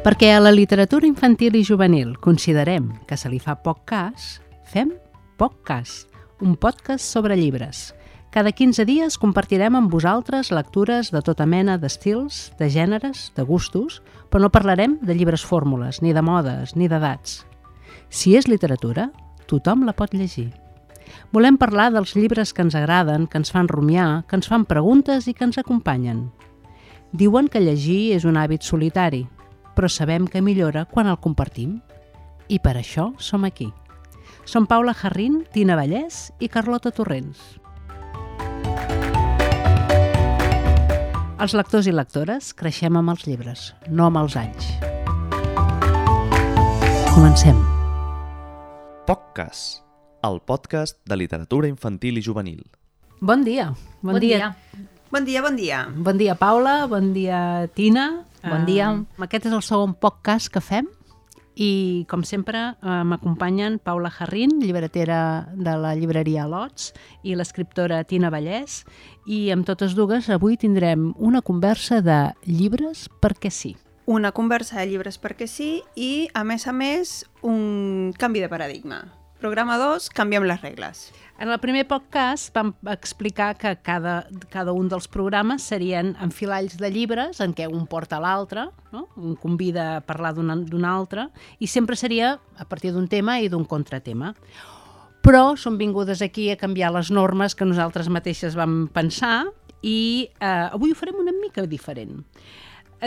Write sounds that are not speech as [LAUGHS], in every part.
Perquè a la literatura infantil i juvenil considerem que se li fa poc cas, fem poc cas, un podcast sobre llibres. Cada 15 dies compartirem amb vosaltres lectures de tota mena d'estils, de gèneres, de gustos, però no parlarem de llibres fórmules, ni de modes, ni d'edats. Si és literatura, tothom la pot llegir. Volem parlar dels llibres que ens agraden, que ens fan rumiar, que ens fan preguntes i que ens acompanyen. Diuen que llegir és un hàbit solitari, però sabem que millora quan el compartim. I per això som aquí. Som Paula Jarrín, Tina Vallès i Carlota Torrents. Els lectors i lectores creixem amb els llibres, no amb els anys. Comencem. POCCAS, el podcast de literatura infantil i juvenil. Bon dia. Bon, bon dia. dia. Bon dia, bon dia. Bon dia, Paula. Bon dia, Tina. Bon dia. Uh, aquest és el segon podcast que fem i, com sempre, uh, m'acompanyen Paula Jarrín, llibretera de la llibreria Lots, i l'escriptora Tina Vallès. I amb totes dues avui tindrem una conversa de llibres perquè sí. Una conversa de llibres perquè sí i, a més a més, un canvi de paradigma Programa 2, canviem les regles. En el primer podcast vam explicar que cada, cada un dels programes serien enfilalls de llibres en què un porta l'altre, no? un convida a parlar d'un altre, i sempre seria a partir d'un tema i d'un contratema. Però són vingudes aquí a canviar les normes que nosaltres mateixes vam pensar i eh, avui ho farem una mica diferent.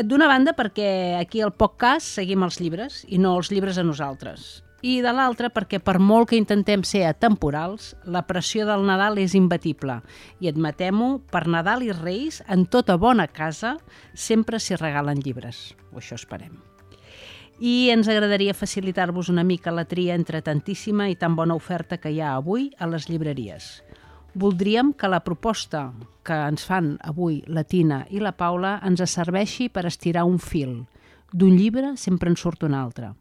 D'una banda perquè aquí al podcast seguim els llibres i no els llibres a nosaltres i de l'altra perquè per molt que intentem ser atemporals, la pressió del Nadal és imbatible i admetem-ho, per Nadal i Reis, en tota bona casa, sempre s'hi regalen llibres, o això esperem. I ens agradaria facilitar-vos una mica la tria entre tantíssima i tan bona oferta que hi ha avui a les llibreries. Voldríem que la proposta que ens fan avui la Tina i la Paula ens serveixi per estirar un fil. D'un llibre sempre en surt un altre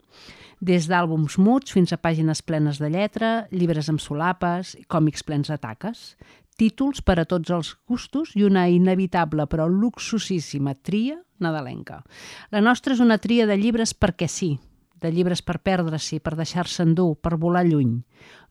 des d'àlbums muts fins a pàgines plenes de lletra, llibres amb solapes, còmics plens de taques, títols per a tots els gustos i una inevitable però luxusíssima tria nadalenca. La nostra és una tria de llibres perquè sí, de llibres per perdre-s'hi, per deixar-se endur, per volar lluny.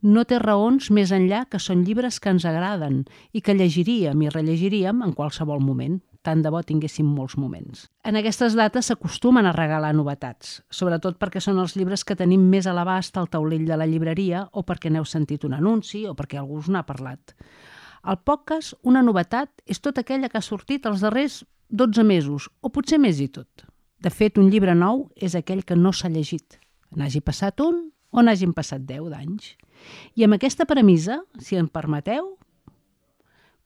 No té raons més enllà que són llibres que ens agraden i que llegiríem i rellegiríem en qualsevol moment tant de bo tinguéssim molts moments. En aquestes dates s'acostumen a regalar novetats, sobretot perquè són els llibres que tenim més a l'abast al taulell de la llibreria o perquè n'heu sentit un anunci o perquè algú us n'ha parlat. Al podcast, una novetat és tota aquella que ha sortit els darrers 12 mesos, o potser més i tot. De fet, un llibre nou és aquell que no s'ha llegit. N'hagi passat un o n'hagin passat 10 d'anys. I amb aquesta premissa, si em permeteu,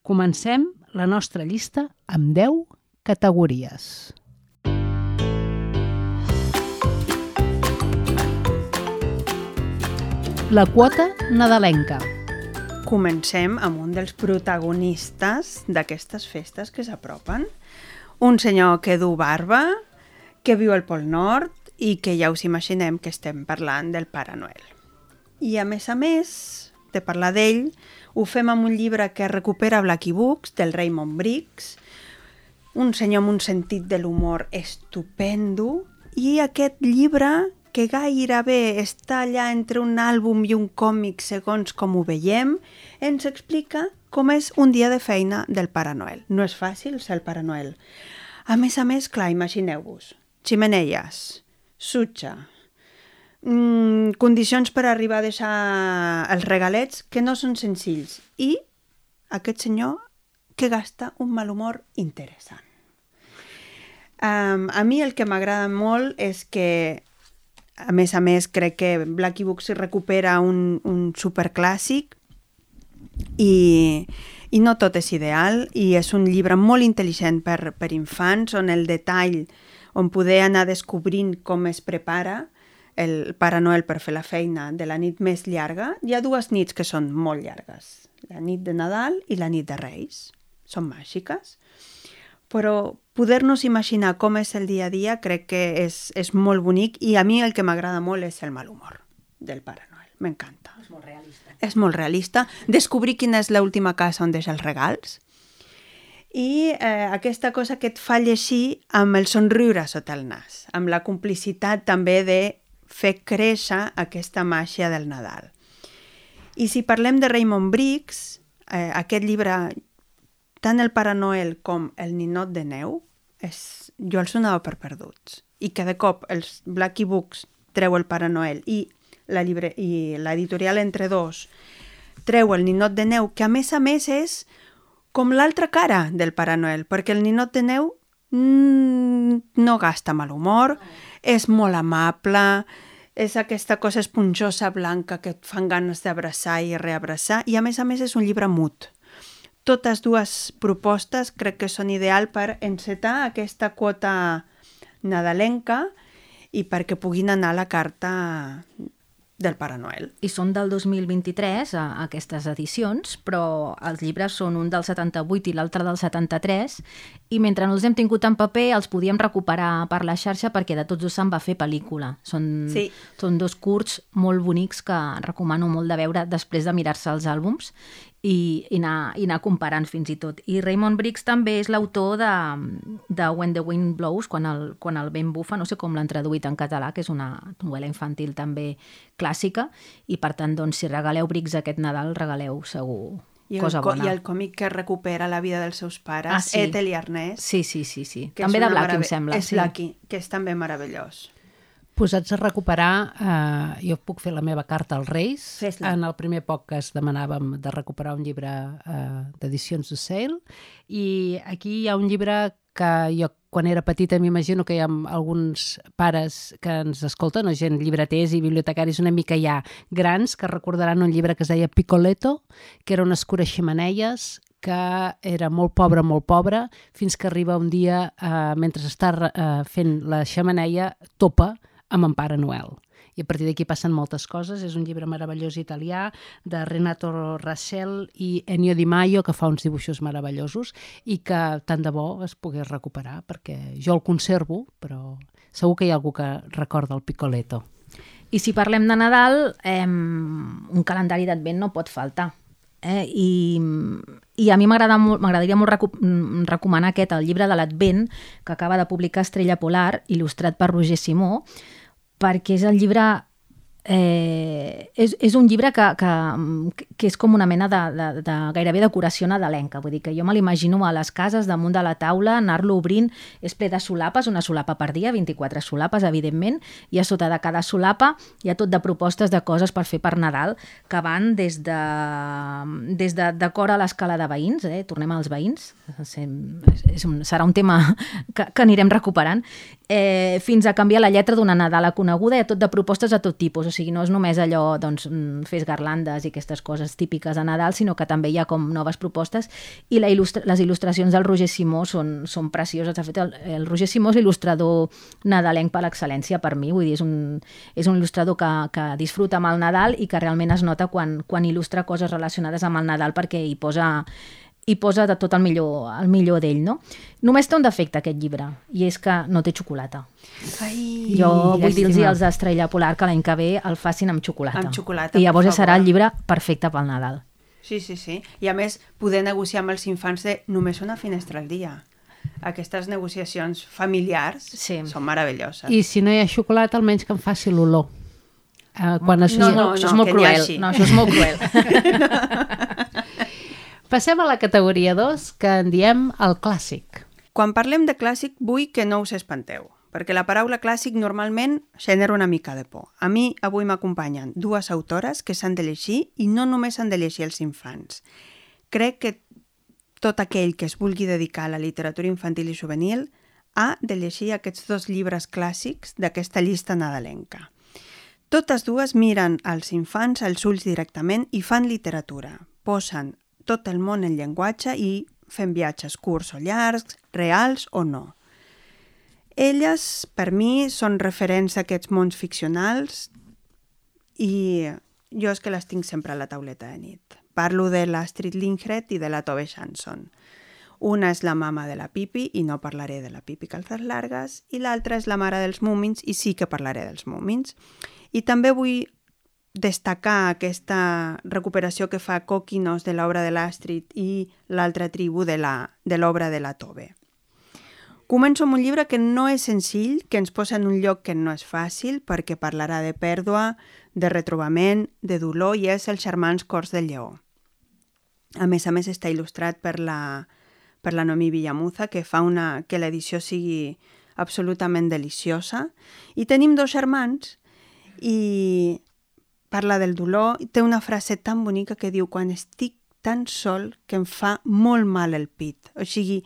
comencem la nostra llista amb 10 categories. La quota nadalenca. Comencem amb un dels protagonistes d'aquestes festes que s'apropen. Un senyor que du barba, que viu al Pol Nord i que ja us imaginem que estem parlant del Pare Noel. I a més a més de parlar d'ell, ho fem amb un llibre que recupera Blacky Books, del Raymond Briggs, un senyor amb un sentit de l'humor estupendo, i aquest llibre que gairebé està allà entre un àlbum i un còmic segons com ho veiem, ens explica com és un dia de feina del Pare Noel. No és fàcil ser el Pare Noel. A més a més, clar, imagineu-vos, ximeneies, sutxa, mm, condicions per arribar a deixar els regalets que no són senzills i aquest senyor que gasta un mal humor interessant. Um, a mi el que m'agrada molt és que a més a més crec que Blacky Books recupera un, un superclàssic i, i no tot és ideal i és un llibre molt intel·ligent per, per infants on el detall on poder anar descobrint com es prepara el Pare Noel per fer la feina de la nit més llarga, hi ha dues nits que són molt llargues. La nit de Nadal i la nit de Reis. Són màgiques. Però poder-nos imaginar com és el dia a dia crec que és, és molt bonic i a mi el que m'agrada molt és el mal humor del Pare Noel. M'encanta. És molt realista. És molt realista. Descobrir quina és l'última casa on deixa els regals i eh, aquesta cosa que et fa llegir amb el somriure sota el nas, amb la complicitat també de fer créixer aquesta màgia del Nadal. I si parlem de Raymond Briggs, eh, aquest llibre, tant el Pare Noel com el Ninot de Neu, és, jo els donava per perduts. I cada cop els Blacky Books treu el Pare Noel i la llibre, i l'editorial Entre Dos treu el Ninot de Neu, que a més a més és com l'altra cara del Pare Noel, perquè el ninot de neu no gasta mal humor, és molt amable, és aquesta cosa esponjosa blanca que et fan ganes d'abraçar i reabraçar, i a més a més és un llibre mut. Totes dues propostes crec que són ideal per encetar aquesta quota nadalenca i perquè puguin anar a la carta del Pare Noel. I són del 2023, a, a aquestes edicions, però els llibres són un del 78 i l'altre del 73, i mentre no els hem tingut en paper els podíem recuperar per la xarxa perquè de tots dos se'n va fer pel·lícula. Són, sí. són dos curts molt bonics que recomano molt de veure després de mirar-se els àlbums i, i, anar, i anar comparant fins i tot. I Raymond Briggs també és l'autor de, de When the Wind Blows, quan el, quan el vent bufa, no sé com l'han traduït en català, que és una novel·la infantil també clàssica, i per tant, doncs, si regaleu Briggs aquest Nadal, regaleu segur i cosa el, bona. I el còmic que recupera la vida dels seus pares, Ah, sí. Ethel i Ernest. Sí, sí, sí, sí. També de Black, em sembla. És sí. Blacky, que és també meravellós. Posats a recuperar, eh, jo puc fer la meva carta als Reis. En el primer podcast demanàvem de recuperar un llibre eh, d'edicions de Sale i aquí hi ha un llibre que jo quan era petita m'imagino que hi ha alguns pares que ens escolten, o gent llibreters i bibliotecaris una mica ja grans, que recordaran un llibre que es deia Picoleto, que era un escura ximeneies que era molt pobre, molt pobre, fins que arriba un dia, eh, mentre està eh, fent la xamaneia, topa amb en Pare Noel. I a partir d'aquí passen moltes coses. És un llibre meravellós italià de Renato Rassel i Ennio Di Maio, que fa uns dibuixos meravellosos i que tant de bo es pogués recuperar, perquè jo el conservo, però segur que hi ha algú que recorda el Picoleto. I si parlem de Nadal, eh, un calendari d'advent no pot faltar. Eh? I, I a mi m'agrada molt- m'agradaria molt recu mm, recomanar aquest, el llibre de l'Advent, que acaba de publicar Estrella Polar, il·lustrat per Roger Simó, perquè és el llibre Eh, és, és un llibre que, que, que és com una mena de, de, de gairebé decoració nadalenca, vull dir que jo me l'imagino a les cases damunt de la taula, anar-lo obrint, és ple de solapes, una solapa per dia, 24 solapes, evidentment, i a sota de cada solapa hi ha tot de propostes de coses per fer per Nadal, que van des de, des de decor a l'escala de veïns, eh? tornem als veïns, és, és un, serà un tema que, que anirem recuperant, eh, fins a canviar la lletra d'una Nadala coneguda, hi ha tot de propostes a tot tipus, o sigui, no és només allò, doncs, mm, fes garlandes i aquestes coses típiques de Nadal, sinó que també hi ha com noves propostes. I la il·lustra les il·lustracions del Roger Simó són, són precioses. De fet, el, el Roger Simó és l'il·lustrador nadalenc per l'excel·lència per mi, vull dir, és un, és un il·lustrador que, que disfruta amb el Nadal i que realment es nota quan, quan il·lustra coses relacionades amb el Nadal perquè hi posa i posa de tot el millor, el millor d'ell, no? Només té un defecte, aquest llibre, i és que no té xocolata. Ai, Jo vull dir-los als d'Estrella Polar que l'any que ve el facin amb xocolata. Amb xocolata, I llavors ja serà el llibre perfecte pel Nadal. Sí, sí, sí. I a més, poder negociar amb els infants de només una finestra al dia. Aquestes negociacions familiars Sí. són meravelloses. I si no hi ha xocolata, almenys que em faci l'olor. Uh, quan es... No, Això és molt- no, això és no, molt cruel. No, això és molt cruel. [LAUGHS] [LAUGHS] Passem a la categoria 2, que en diem el clàssic. Quan parlem de clàssic, vull que no us espanteu, perquè la paraula clàssic normalment genera una mica de por. A mi avui m'acompanyen dues autores que s'han de llegir i no només s'han de llegir els infants. Crec que tot aquell que es vulgui dedicar a la literatura infantil i juvenil ha de llegir aquests dos llibres clàssics d'aquesta llista nadalenca. Totes dues miren als infants als ulls directament i fan literatura. Posen tot el món en llenguatge i fem viatges curts o llargs, reals o no. Elles, per mi, són referents a aquests mons ficcionals i jo és que les tinc sempre a la tauleta de nit. Parlo de l'Astrid Lindgren i de la Tove Jansson. Una és la mama de la Pipi i no parlaré de la Pipi calces largues i l'altra és la mare dels múmins i sí que parlaré dels múmins. I també vull destacar aquesta recuperació que fa Coquinos de l'obra de l'Astrid i l'altra tribu de l'obra de, de la Tove. Començo amb un llibre que no és senzill, que ens posa en un lloc que no és fàcil, perquè parlarà de pèrdua, de retrobament, de dolor, i és Els germans Cors del Lleó. A més a més està il·lustrat per la, per la Nomi Villamuza, que fa una, que l'edició sigui absolutament deliciosa. I tenim dos germans i parla del dolor té una frase tan bonica que diu quan estic tan sol que em fa molt mal el pit. O sigui,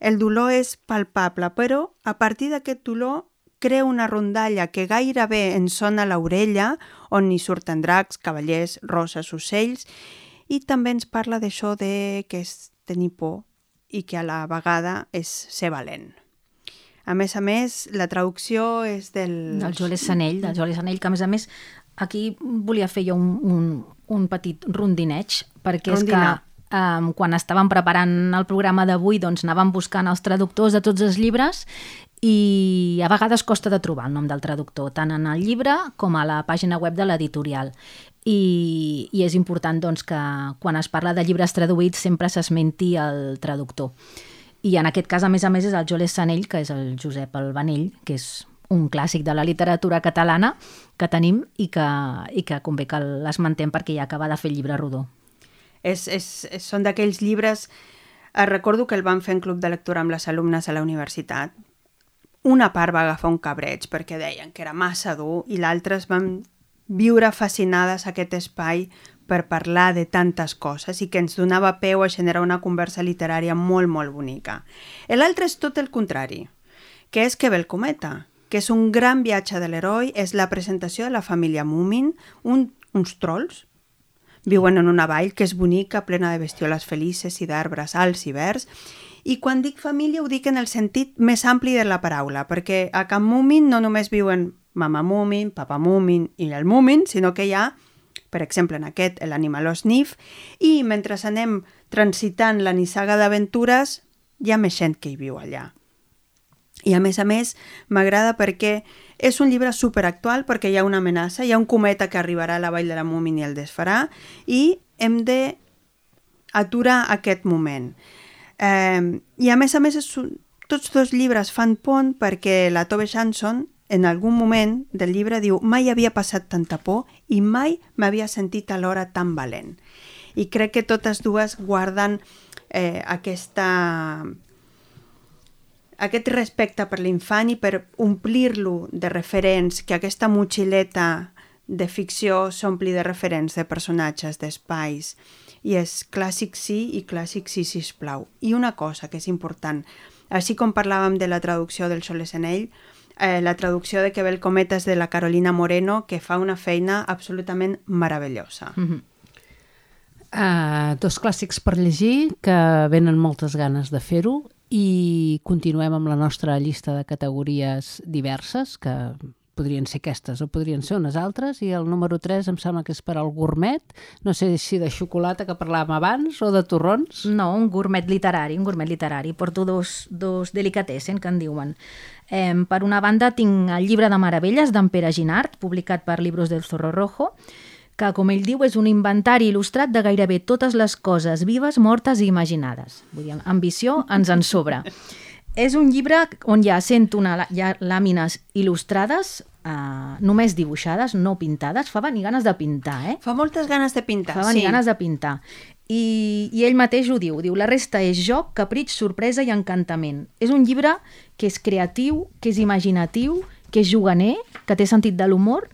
el dolor és palpable, però a partir d'aquest dolor crea una rondalla que gairebé ens sona l'orella, on hi surten dracs, cavallers, roses, ocells, i també ens parla d'això de que és tenir por i que a la vegada és ser valent. A més a més, la traducció és del... Del Joel Sanell, del Joel Sanell, que a més a més aquí volia fer jo un, un, un petit rondineig, perquè Rondinar. és que um, quan estàvem preparant el programa d'avui doncs anàvem buscant els traductors de tots els llibres i a vegades costa de trobar el nom del traductor, tant en el llibre com a la pàgina web de l'editorial. I, I és important doncs, que quan es parla de llibres traduïts sempre s'esmenti el traductor. I en aquest cas, a més a més, és el Joles Sanell, que és el Josep Albanell, que és un clàssic de la literatura catalana que tenim i que, i que convé que l'esmentem perquè ja acaba de fer el llibre rodó. És, és, són d'aquells llibres... Eh, recordo que el van fer en club de lectura amb les alumnes a la universitat. Una part va agafar un cabreig perquè deien que era massa dur i l'altra es van viure fascinades aquest espai per parlar de tantes coses i que ens donava peu a generar una conversa literària molt, molt bonica. L'altre és tot el contrari, que és que ve el cometa, que és un gran viatge de l'heroi, és la presentació de la família Moomin, un, uns trolls, viuen en una vall que és bonica, plena de bestioles felices i d'arbres alts i verds, i quan dic família ho dic en el sentit més ampli de la paraula, perquè a Camp Moomin no només viuen mama Moomin, papa Moomin i el Moomin, sinó que hi ha per exemple, en aquest, l'animaló Sniff, i mentre anem transitant la nissaga d'aventures, hi ha més gent que hi viu allà. I a més a més, m'agrada perquè és un llibre superactual perquè hi ha una amenaça, hi ha un cometa que arribarà a la vall de la Múmin i el desfarà i hem de aturar aquest moment. Eh, I a més a més, és, tots dos llibres fan pont perquè la Tove Jansson en algun moment del llibre diu mai havia passat tanta por i mai m'havia sentit alhora tan valent. I crec que totes dues guarden eh, aquesta, aquest respecte per l'infant i per omplir-lo de referents, que aquesta motxileta de ficció s'ompli de referents de personatges, d'espais. I és clàssic sí i clàssic sí, sisplau. I una cosa que és important, així com parlàvem de la traducció del Solesenell, eh, la traducció de Que ve el cometa és de la Carolina Moreno, que fa una feina absolutament meravellosa. Mm -hmm. Uh, dos clàssics per llegir que venen moltes ganes de fer-ho i continuem amb la nostra llista de categories diverses que podrien ser aquestes o podrien ser unes altres i el número 3 em sembla que és per al gourmet. No sé si de xocolata que parlàvem abans o de torrons. No, un gourmet literari un gourmet literari, porto dos, dos delicatessen que en diuen. Eh, per una banda tinc el llibre de meravelles d'en Pere Ginart publicat per Libros del Zorro Rojo que, com ell diu, és un inventari il·lustrat de gairebé totes les coses vives, mortes i imaginades. Vull dir, ambició ens en sobra. És un llibre on hi ha 101 hi ha làmines il·lustrades, eh, només dibuixades, no pintades. Fa venir ganes de pintar, eh? Fa moltes ganes de pintar, Fa venir sí. ganes de pintar. I, I ell mateix ho diu, diu, la resta és joc, capritx, sorpresa i encantament. És un llibre que és creatiu, que és imaginatiu, que és juganer, que té sentit de l'humor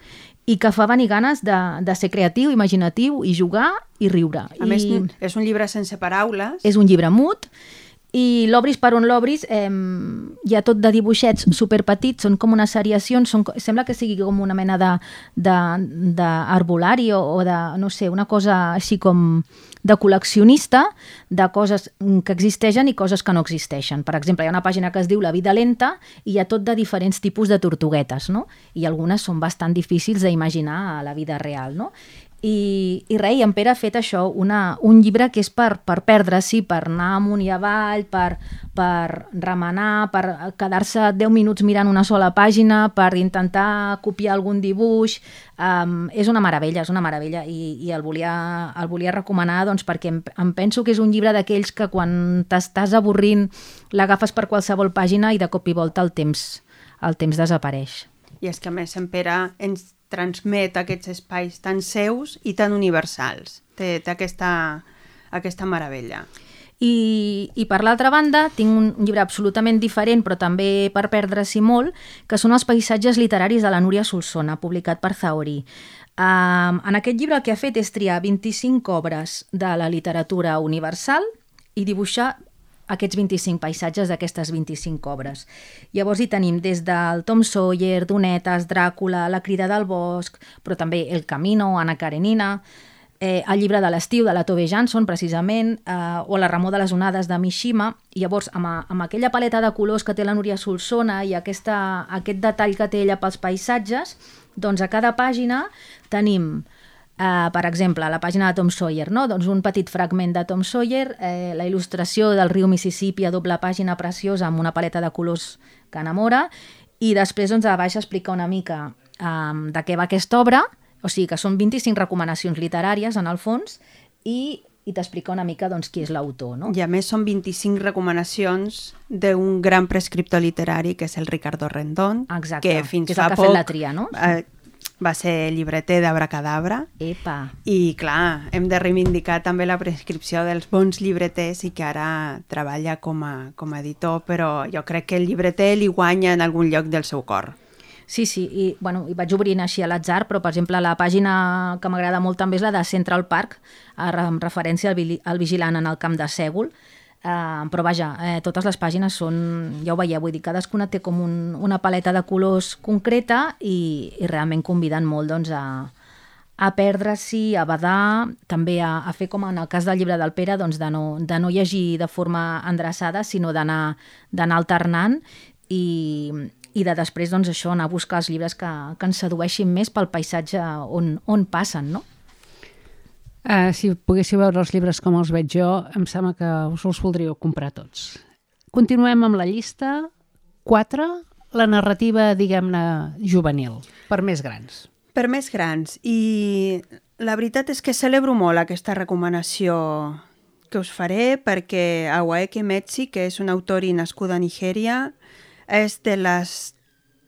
i que fa venir ganes de, de ser creatiu, imaginatiu i jugar i riure. A I més, és un llibre sense paraules. És un llibre mut i l'obris per on l'obris eh, hi ha tot de dibuixets superpetits, són com unes seriacions, són, sembla que sigui com una mena d'arbolari o, o de, no sé, una cosa així com de col·leccionista de coses que existeixen i coses que no existeixen. Per exemple, hi ha una pàgina que es diu La vida lenta i hi ha tot de diferents tipus de tortuguetes, no? I algunes són bastant difícils d'imaginar a la vida real, no? I, i res, i en Pere ha fet això, una, un llibre que és per, per perdre, sí, per anar amunt i avall, per, per remenar, per quedar-se 10 minuts mirant una sola pàgina, per intentar copiar algun dibuix. Um, és una meravella, és una meravella, i, i el, volia, el volia recomanar doncs, perquè em, em penso que és un llibre d'aquells que quan t'estàs avorrint l'agafes per qualsevol pàgina i de cop i volta el temps, el temps desapareix. I és que a més en Pere ens transmet aquests espais tan seus i tan universals. Té, té aquesta, aquesta meravella. I, i per l'altra banda, tinc un, llibre absolutament diferent, però també per perdre-s'hi molt, que són els paisatges literaris de la Núria Solsona, publicat per Zaori. Um, en aquest llibre el que ha fet és triar 25 obres de la literatura universal i dibuixar aquests 25 paisatges d'aquestes 25 obres. Llavors hi tenim des del Tom Sawyer, Donetes, Dràcula, La crida del bosc, però també El Camino, Anna Karenina, eh, el llibre de l'estiu de la Tove Jansson, precisament, eh, o La remor de les onades de Mishima, llavors amb, amb aquella paleta de colors que té la Núria Solsona i aquesta, aquest detall que té ella pels paisatges, doncs a cada pàgina tenim Uh, per exemple, a la pàgina de Tom Sawyer, no? doncs un petit fragment de Tom Sawyer, eh, la il·lustració del riu Mississippi a doble pàgina preciosa amb una paleta de colors que enamora, i després doncs, a baix explica una mica um, de què va aquesta obra, o sigui que són 25 recomanacions literàries en el fons, i, i t'explica una mica doncs, qui és l'autor. No? I a més són 25 recomanacions d'un gran prescriptor literari que és el Ricardo Rendón, Exacte, que fins que és fa el que ha poc fet la tria, no? eh, va ser llibreter d'Abracadabra Epa! i clar, hem de reivindicar també la prescripció dels bons llibreters i que ara treballa com a, com a editor, però jo crec que el llibreter li guanya en algun lloc del seu cor. Sí, sí, i, bueno, i vaig obrint així a l'atzar, però per exemple la pàgina que m'agrada molt també és la de Central Park, amb referència al, al vigilant en el camp de Sègol, Uh, però vaja, eh, totes les pàgines són, ja ho veieu, vull dir, cadascuna té com un, una paleta de colors concreta i, i realment conviden molt doncs, a, a perdre-s'hi, a badar, també a, a fer com en el cas del llibre del Pere, doncs de, no, de no llegir de forma endreçada, sinó d'anar alternant i, i de després doncs, això anar a buscar els llibres que, que ens sedueixin més pel paisatge on, on passen, no? Uh, si poguéssiu veure els llibres com els veig jo, em sembla que us els voldríeu comprar tots. Continuem amb la llista. 4. La narrativa, diguem-ne, juvenil, per més grans. Per més grans. I la veritat és que celebro molt aquesta recomanació que us faré perquè Awaeke Metsi, que és una autori nascuda a Nigèria, és de les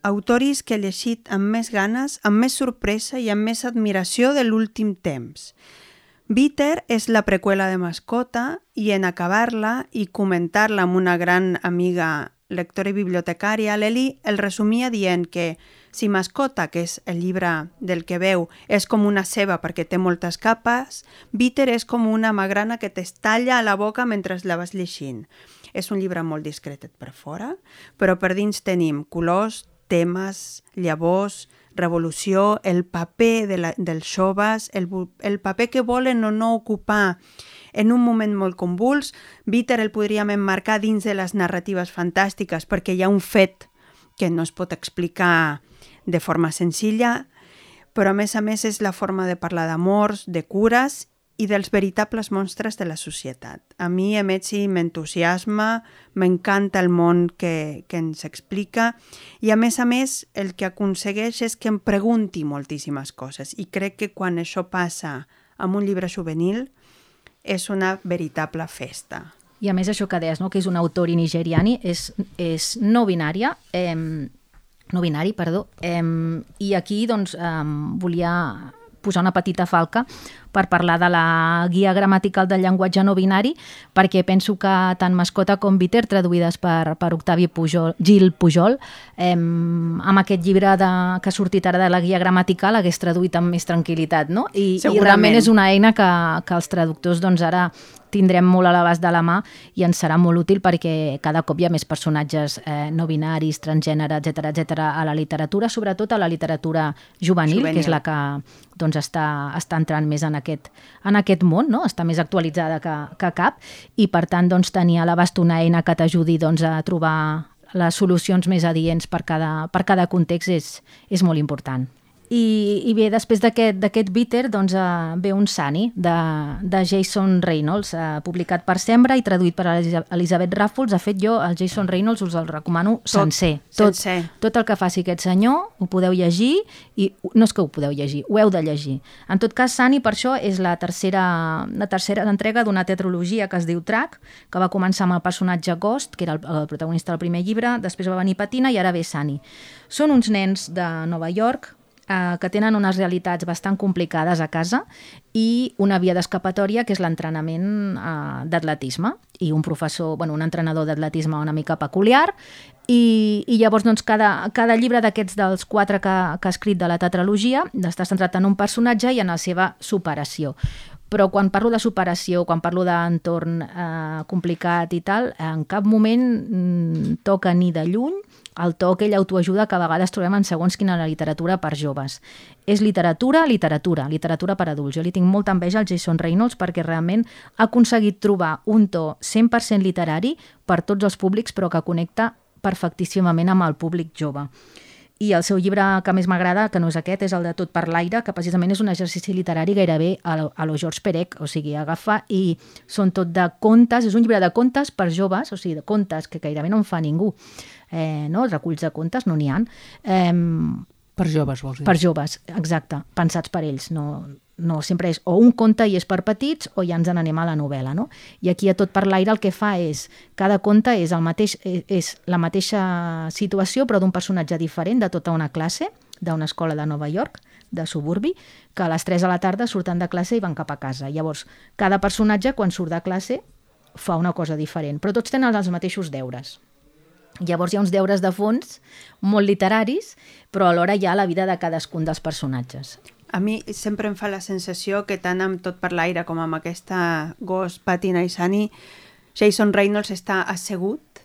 autoris que he llegit amb més ganes, amb més sorpresa i amb més admiració de l'últim temps. Bitter és la preqüela de Mascota i en acabar-la i comentar-la amb una gran amiga lectora i bibliotecària, l'Eli el resumia dient que si Mascota, que és el llibre del que veu, és com una ceba perquè té moltes capes, Bitter és com una magrana que t'estalla a la boca mentre la vas llegint. És un llibre molt discretet per fora, però per dins tenim colors, temes, llavors, revolució, el paper de la, dels joves, el, el paper que volen o no ocupar en un moment molt convuls. Bitter el podríem emmarcar dins de les narratives fantàstiques perquè hi ha un fet que no es pot explicar de forma senzilla, però a més a més és la forma de parlar d'amors, de cures i dels veritables monstres de la societat. A mi Emetsi m'entusiasma, m'encanta el món que, que ens explica i a més a més el que aconsegueix és que em pregunti moltíssimes coses i crec que quan això passa amb un llibre juvenil és una veritable festa. I a més això que deies, no? que és un autor nigeriani, és, és no binària, eh, no binari, perdó, eh, i aquí doncs, eh, volia posar una petita falca per parlar de la guia gramatical del llenguatge no binari, perquè penso que tant Mascota com Bitter, traduïdes per, per Octavi Pujol, Gil Pujol, eh, amb aquest llibre de, que ha sortit ara de la guia gramatical hagués traduït amb més tranquil·litat, no? I, i realment és una eina que, que els traductors doncs, ara tindrem molt a l'abast de la mà i ens serà molt útil perquè cada cop hi ha més personatges eh, no binaris, transgènere, etc etc a la literatura, sobretot a la literatura juvenil, Juvenil. que és la que doncs, està, està entrant més en aquest, en aquest món, no? està més actualitzada que, que cap, i per tant doncs, tenir a l'abast una eina que t'ajudi doncs, a trobar les solucions més adients per cada, per cada context és, és molt important. I, i bé, després d'aquest bitter doncs, uh, ve un Sani de, de Jason Reynolds, uh, publicat per Sembra i traduït per Elisabet Ràfols. De fet, jo el Jason Reynolds us el recomano tot, sencer. Tot, sencer. tot el que faci aquest senyor ho podeu llegir i no és que ho podeu llegir, ho heu de llegir. En tot cas, Sani per això és la tercera, la tercera entrega d'una tetralogia que es diu Track, que va començar amb el personatge Ghost, que era el, el protagonista del primer llibre, després va venir Patina i ara ve Sani. Són uns nens de Nova York eh, que tenen unes realitats bastant complicades a casa i una via d'escapatòria que és l'entrenament eh, d'atletisme. I un professor, bueno, un entrenador d'atletisme una mica peculiar. I, i llavors doncs, cada, cada llibre d'aquests dels quatre que, que ha escrit de la tetralogia està centrat en un personatge i en la seva superació. Però quan parlo de superació, quan parlo d'entorn eh, complicat i tal, en cap moment mm, toca ni de lluny el to aquell autoajuda que a vegades trobem en segons quina literatura per joves. És literatura, literatura, literatura per adults. Jo li tinc molta enveja al Jason Reynolds perquè realment ha aconseguit trobar un to 100% literari per tots els públics però que connecta perfectíssimament amb el públic jove. I el seu llibre que més m'agrada, que no és aquest, és el de Tot per l'aire, que precisament és un exercici literari gairebé a a lo George Perec, o sigui, agafa i són tot de contes, és un llibre de contes per joves, o sigui, de contes que gairebé no en fa ningú eh, no? reculls de contes no n'hi ha. Eh, per joves, vols dir? Per joves, exacte, pensats per ells. No, no sempre és o un conte i és per petits o ja ens n'anem a la novel·la. No? I aquí a tot per l'aire el que fa és, cada conte és, el mateix, és, és la mateixa situació però d'un personatge diferent de tota una classe, d'una escola de Nova York, de suburbi, que a les 3 de la tarda surten de classe i van cap a casa. Llavors, cada personatge, quan surt de classe, fa una cosa diferent, però tots tenen els mateixos deures. Llavors hi ha uns deures de fons molt literaris, però alhora hi ha la vida de cadascun dels personatges. A mi sempre em fa la sensació que tant amb Tot per l'aire com amb aquesta Ghost, Patina i Sani, Jason Reynolds està assegut,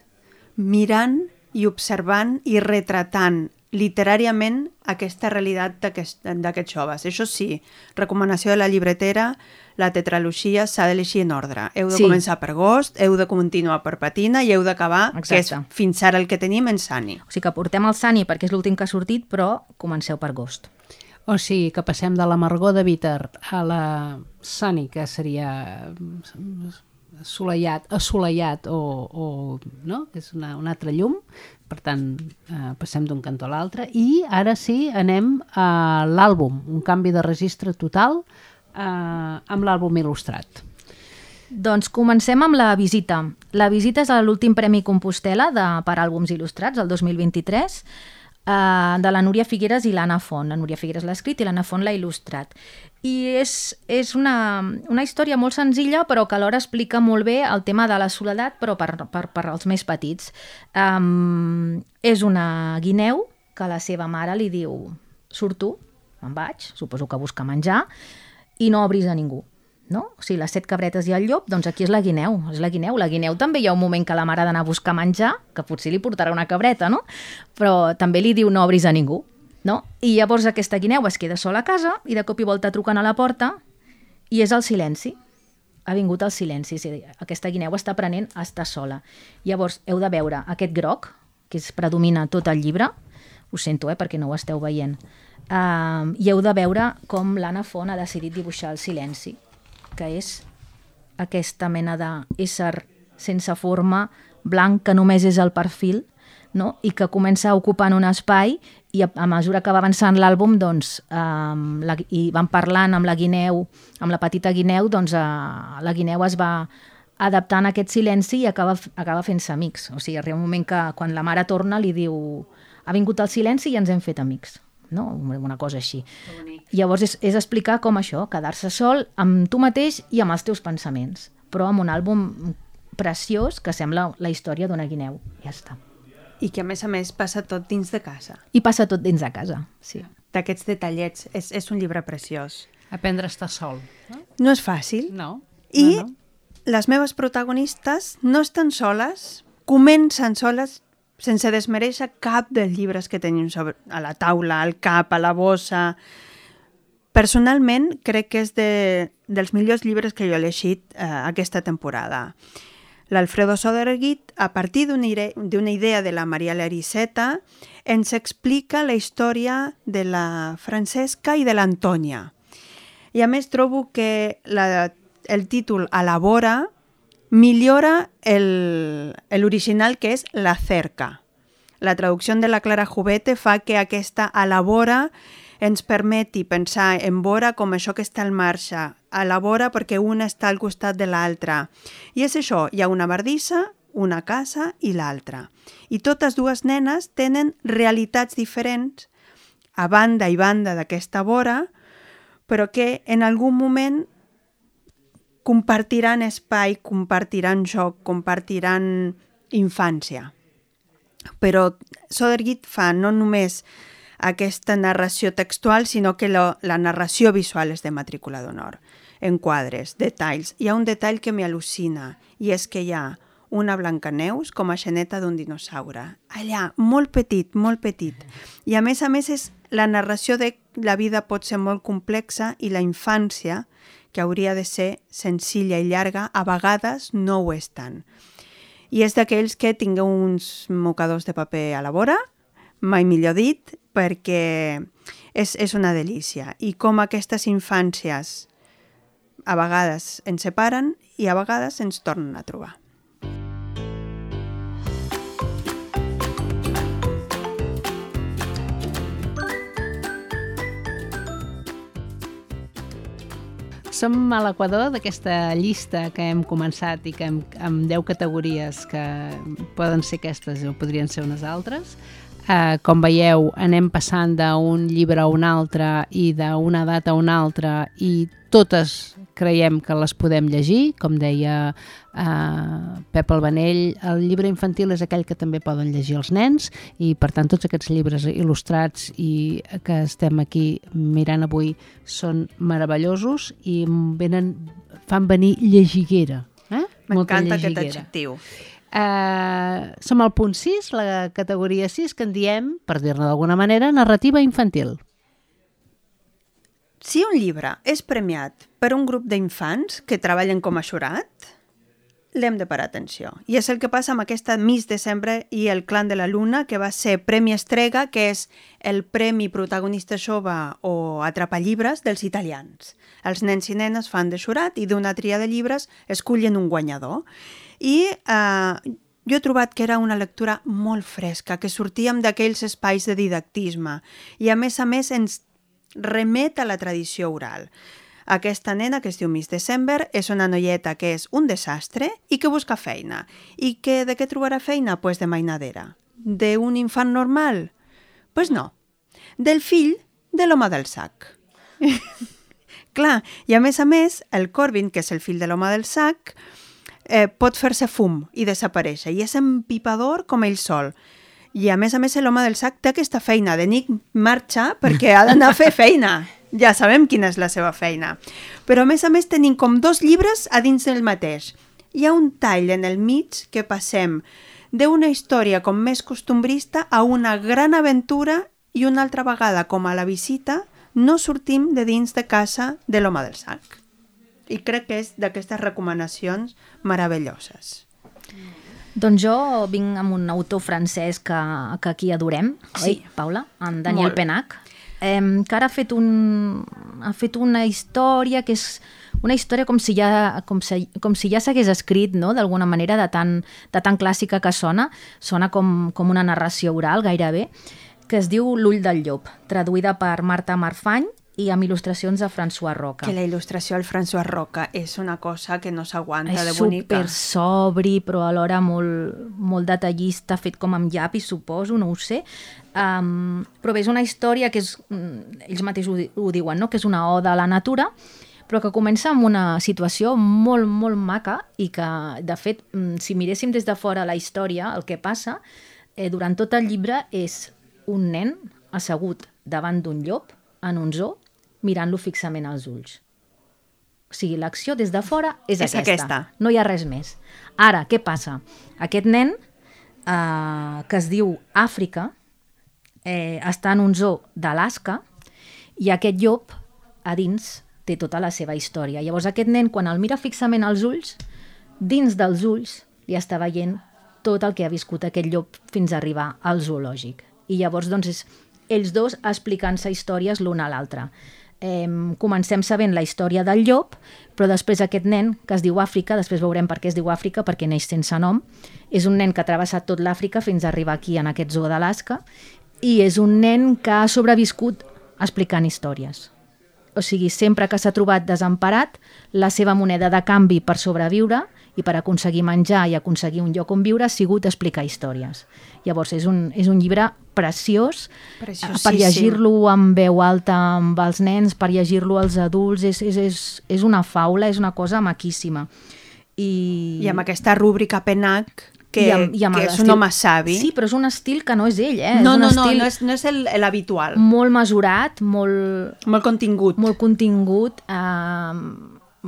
mirant i observant i retratant literàriament aquesta realitat d'aquests joves. Això sí, recomanació de la llibretera, la tetralogia s'ha de llegir en ordre. Heu de sí. començar per Ghost, heu de continuar per Patina i heu d'acabar, que és fins ara el que tenim, en Sani. O sigui que portem el Sani perquè és l'últim que ha sortit, però comenceu per Ghost. O sigui que passem de l'amargor de Bitter a la Sani, que seria assolellat, assolellat o, o no? és una, un altre llum, per tant eh, passem d'un cantó a l'altre i ara sí anem a l'àlbum, un canvi de registre total eh, amb l'àlbum il·lustrat. Doncs comencem amb la visita. La visita és l'últim Premi Compostela de, per àlbums il·lustrats, el 2023, eh, de la Núria Figueres i l'Anna Font. La Núria Figueres l'ha escrit i l'Anna Font l'ha il·lustrat. I és, és una, una història molt senzilla, però que alhora explica molt bé el tema de la soledat, però per, per, per als més petits. Um, és una guineu que la seva mare li diu surto, me'n vaig, suposo que busca menjar, i no obris a ningú. No? O sigui, les set cabretes i el llop, doncs aquí és la guineu, és la guineu. La guineu també hi ha un moment que la mare ha d'anar a buscar menjar, que potser li portarà una cabreta, no? Però també li diu no obris a ningú, no? I llavors aquesta guineu es queda sola a casa i de cop i volta truquen a la porta i és el silenci. Ha vingut el silenci, és a dir, aquesta guineu està aprenent a estar sola. Llavors heu de veure aquest groc, que es predomina tot el llibre, ho sento, eh, perquè no ho esteu veient, Uh, I heu de veure com l'Anna Font ha decidit dibuixar el silenci, que és aquesta mena d'ésser sense forma, blanc, que només és el perfil, no? i que comença ocupant un espai i a, a mesura que va avançant l'àlbum doncs, um, la, i van parlant amb la guineu, amb la petita guineu, doncs uh, la guineu es va adaptant a aquest silenci i acaba, acaba fent-se amics. O sigui, arriba un moment que quan la mare torna li diu ha vingut el silenci i ens hem fet amics no? una cosa així. Llavors és, és explicar com això, quedar-se sol amb tu mateix i amb els teus pensaments, però amb un àlbum preciós que sembla la història d'una guineu. Ja està. I que a més a més passa tot dins de casa. I passa tot dins de casa, sí. D'aquests detallets. És, és un llibre preciós. Aprendre a estar sol. No, no és fàcil. No. I no, no. les meves protagonistes no estan soles, comencen soles sense desmereixer cap dels llibres que tenim sobre, a la taula, al cap, a la bossa. Personalment, crec que és de, dels millors llibres que jo he llegit eh, aquesta temporada. L'Alfredo Soderguit, a partir d'una idea de la Maria Larisseta, ens explica la història de la Francesca i de l'Antònia. I a més trobo que la, el títol Elabora millora el- l'original que és La cerca. La traducció de la Clara Jubete fa que aquesta elabora ens permeti pensar en vora com això que està al marxa, elabora perquè una està al costat de l'altra. I és això, hi ha una bardissa, una casa i l'altra. I totes dues nenes tenen realitats diferents a banda i banda d'aquesta vora, però que en algun moment compartiran espai, compartiran joc, compartiran infància. Però Sodergit fa no només aquesta narració textual, sinó que la, la narració visual és de matrícula d'honor, en quadres, detalls. Hi ha un detall que m'al·lucina, i és que hi ha una Blancaneus com a xeneta d'un dinosaure. Allà, molt petit, molt petit. I a més a més és la narració de la vida pot ser molt complexa i la infància, que hauria de ser senzilla i llarga, a vegades no ho és tant. I és d'aquells que tingueu uns mocadors de paper a la vora, mai millor dit, perquè és, és una delícia. I com aquestes infàncies a vegades ens separen i a vegades ens tornen a trobar. Som a l'equador d'aquesta llista que hem començat i que hem, amb 10 categories que poden ser aquestes o podrien ser unes altres. Uh, com veieu, anem passant d'un llibre a un altre i d'una data a una altra i totes creiem que les podem llegir, com deia uh, Pep Albanell, el llibre infantil és aquell que també poden llegir els nens i per tant tots aquests llibres il·lustrats i que estem aquí mirant avui són meravellosos i venen, fan venir llegiguera. Eh? M'encanta aquest adjectiu. Uh, som al punt 6, la categoria 6, que en diem, per dir-ne d'alguna manera, narrativa infantil. Si un llibre és premiat per un grup d'infants que treballen com a jurat, l'hem de parar atenció. I és el que passa amb aquesta Miss Desembre i el Clan de la Luna, que va ser Premi Estrega, que és el premi protagonista jove o atrapallibres dels italians. Els nens i nenes fan de jurat i d'una tria de llibres escullen un guanyador. I eh, jo he trobat que era una lectura molt fresca, que sortíem d'aquells espais de didactisme i a més a més ens remet a la tradició oral. Aquesta nena, que es diu Miss December, és una noieta que és un desastre i que busca feina. I que de què trobarà feina? Pues de mainadera. D'un infant normal? Pues no. Del fill de l'home del sac. [LAUGHS] Clar, i a més a més, el Corbin, que és el fill de l'home del sac, eh, pot fer-se fum i desaparèixer, i és empipador com ell sol. I a més a més l'home del sac té aquesta feina, de nit marxa perquè ha d'anar a fer feina. Ja sabem quina és la seva feina. Però a més a més tenim com dos llibres a dins del mateix. Hi ha un tall en el mig que passem d'una història com més costumbrista a una gran aventura i una altra vegada, com a la visita, no sortim de dins de casa de l'home del sac. I crec que és d'aquestes recomanacions meravelloses. Doncs jo vinc amb un autor francès que, que aquí adorem, Sí. oi, Paula? En Daniel Molt. Penac, eh, que ara ha fet, un, ha fet una història que és una història com si ja, com si, com si ja s'hagués escrit, no?, d'alguna manera, de tan, de tan clàssica que sona, sona com, com una narració oral gairebé, que es diu L'ull del llop, traduïda per Marta Marfany i amb il·lustracions de François Roca. Que la il·lustració al François Roca és una cosa que no s'aguanta és de bonica. super sobri, però alhora molt, molt detallista, fet com amb llapis, suposo, no ho sé. Um, però bé, és una història que és, mm, ells mateixos ho, ho diuen, no? que és una oda a la natura, però que comença amb una situació molt, molt maca i que, de fet, mm, si miréssim des de fora la història, el que passa eh, durant tot el llibre és un nen assegut davant d'un llop en un zoo mirant-lo fixament als ulls. O sigui, l'acció des de fora és, És aquesta. No hi ha res més. Ara, què passa? Aquest nen, eh, que es diu Àfrica, eh, està en un zoo d'Alaska i aquest llop a dins té tota la seva història. Llavors aquest nen, quan el mira fixament als ulls, dins dels ulls li està veient tot el que ha viscut aquest llop fins a arribar al zoològic. I llavors, doncs, és ells dos explicant-se històries l'un a l'altre. Eh, comencem sabent la història del llop, però després aquest nen, que es diu Àfrica, després veurem per què es diu Àfrica, perquè neix sense nom, és un nen que ha travessat tot l'Àfrica fins a arribar aquí, en aquest zoo d'Alaska, i és un nen que ha sobreviscut explicant històries. O sigui, sempre que s'ha trobat desemparat, la seva moneda de canvi per sobreviure i per aconseguir menjar i aconseguir un lloc on viure ha sigut explicar històries. Llavors, és un, és un llibre preciós eh, per llegir-lo amb veu alta amb els nens, per llegir-lo als adults, és, és, és, és una faula, és una cosa maquíssima. I, I amb aquesta rúbrica PENAC que, I amb, i amb que és un home savi. Sí, però és un estil que no és ell, eh? No, és un no, estil no, no és, no és l'habitual. Molt mesurat, molt... Molt contingut. Molt contingut. Eh,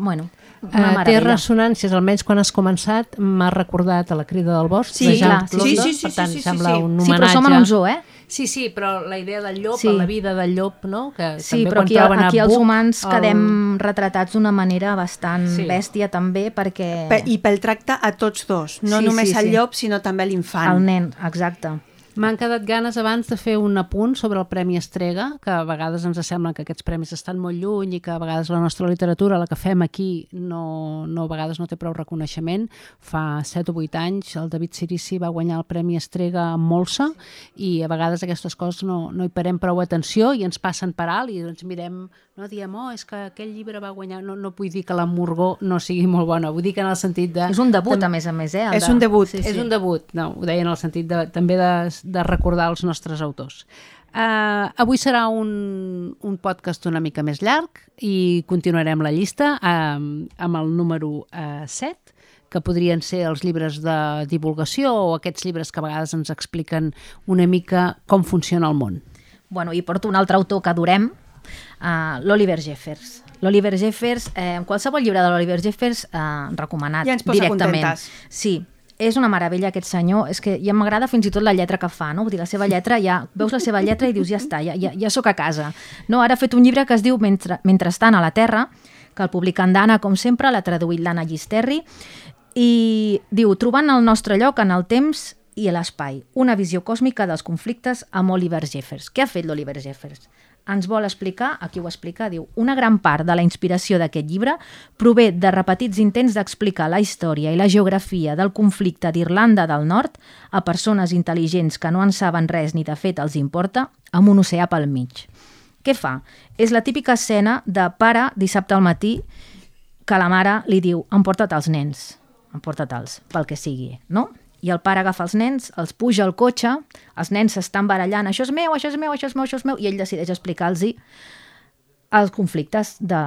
bueno, uh, té ressonàncies, almenys quan has començat, m'ha recordat a la crida del bosc sí, de Jean Claude, sí, sí, sí, per tant, sí, sí, sembla sí, sí. un Sí, homenatge. però som en un zoo, eh? Sí, sí, però la idea del llop, Sí. la vida del llop, no? Que Sí, també però quan aquí, troben aquí els humans el- quedem retratats d'una manera bastant Sí. bèstia també perquè... Pe I pel tracte a tots dos, no Sí, només sí, al sí. llop, sinó també a l'infant. El nen, exacte. M'han quedat ganes abans de fer un apunt sobre el Premi Estrega, que a vegades ens sembla que aquests premis estan molt lluny i que a vegades la nostra literatura, la que fem aquí, no, no a vegades no té prou reconeixement. Fa 7 o 8 anys el David Sirici va guanyar el Premi Estrega amb Molsa i a vegades aquestes coses no, no hi parem prou atenció i ens passen per alt i ens mirem, no diem, oh, és que aquell llibre va guanyar, no, no vull dir que la Morgó no sigui molt bona, vull dir que en el sentit de... És un debut, a més a més, eh? el És de- un debut. Sí, sí. és un debut, no, ho deia en el sentit de, també de, de recordar els nostres autors. Uh, avui serà un, un podcast una mica més llarg i continuarem la llista um, amb el número uh, 7, que podrien ser els llibres de divulgació o aquests llibres que a vegades ens expliquen una mica com funciona el món. Bueno, i porto un altre autor que adorem, uh, l'Oliver Jeffers. L'Oliver Jeffers, eh, qualsevol llibre de l'Oliver Jeffers eh, recomanat Ja ens posa directament. contentes. Sí, és una meravella aquest senyor, és que ja m'agrada fins i tot la lletra que fa, no? Vull dir, la seva lletra, ja veus la seva lletra i dius, ja està, ja, ja, ja sóc a casa. No, ara ha fet un llibre que es diu Mentre, Mentrestant a la Terra, que el publica en Dana, com sempre, l'ha traduït l'Anna Llisterri, i diu, trobant el nostre lloc en el temps i l'espai, una visió còsmica dels conflictes amb Oliver Jeffers. Què ha fet l'Oliver Jeffers? Ens vol explicar, aquí ho explica, diu, una gran part de la inspiració d'aquest llibre prové de repetits intents d'explicar la història i la geografia del conflicte d'Irlanda del Nord a persones intel·ligents que no en saben res ni de fet els importa, amb un oceà pel mig. Què fa? És la típica escena de pare dissabte al matí que la mare li diu emporta't els nens, emporta't-els, pel que sigui, no? I el pare agafa els nens, els puja al cotxe, els nens s'estan barallant, això és meu, això és meu, això és meu, això és meu, i ell decideix explicar-los els conflictes, de,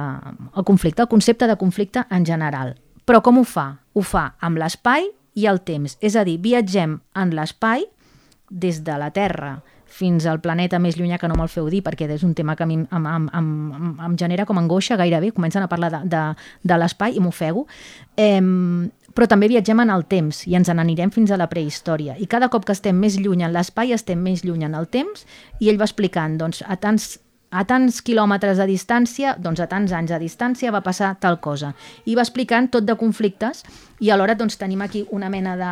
el conflicte, el concepte de conflicte en general. Però com ho fa? Ho fa amb l'espai i el temps. És a dir, viatgem en l'espai des de la Terra fins al planeta més llunyà, que no me'l feu dir, perquè és un tema que a mi em, em, em, em, genera com angoixa gairebé, comencen a parlar de, de, de l'espai i m'ofego. Eh, però també viatgem en el temps i ens n'anirem fins a la prehistòria. I cada cop que estem més lluny en l'espai, estem més lluny en el temps, i ell va explicant, doncs, a tants a tants quilòmetres de distància, doncs a tants anys de distància va passar tal cosa. I va explicant tot de conflictes i alhora doncs tenim aquí una mena de,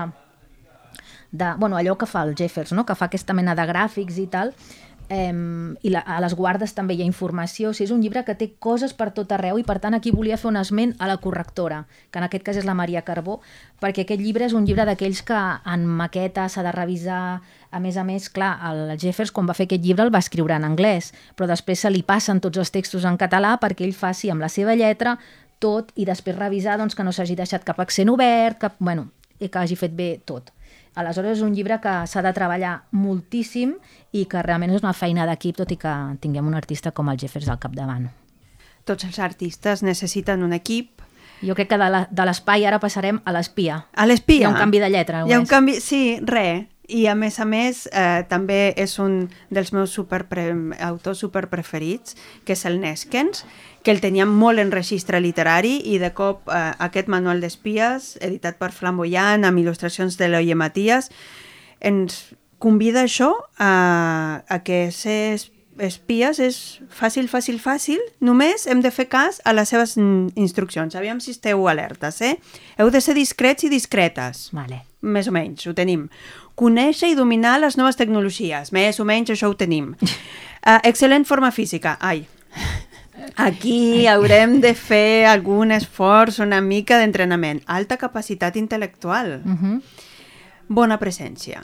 de bueno, allò que fa el Jeffers, no? que fa aquesta mena de gràfics i tal, eh, i la, a les guardes també hi ha informació, o sigui, és un llibre que té coses per tot arreu i per tant aquí volia fer un esment a la correctora, que en aquest cas és la Maria Carbó, perquè aquest llibre és un llibre d'aquells que en maqueta s'ha de revisar, a més a més, clar, el Jeffers quan va fer aquest llibre el va escriure en anglès, però després se li passen tots els textos en català perquè ell faci amb la seva lletra tot i després revisar doncs, que no s'hagi deixat cap accent obert, cap, bueno, i que hagi fet bé tot. Aleshores és un llibre que s'ha de treballar moltíssim i que realment és una feina d'equip, tot i que tinguem un artista com el Jeffers al capdavant. Tots els artistes necessiten un equip. Jo crec que de l'espai ara passarem a l'espia. A l'espia. Hi ha un canvi de lletra. Hi ha un canvi, sí, re. I a més a més, eh, també és un dels meus super autors super preferits, que és el Neskens, que el teníem molt en registre literari i de cop eh, aquest manual d'espies, editat per Flamboyant, amb il·lustracions de l'Oye Matías, ens convida això a, a que ser espies és fàcil, fàcil, fàcil. Només hem de fer cas a les seves instruccions. Aviam si esteu alertes, eh? Heu de ser discrets i discretes. Vale. Més o menys, ho tenim. Conèixer i dominar les noves tecnologies. Més o menys això ho tenim. Uh, [LAUGHS] excel·lent forma física. Ai, Aquí haurem de fer algun esforç, una mica d'entrenament. Alta capacitat intel·lectual. Uh -huh. Bona presència.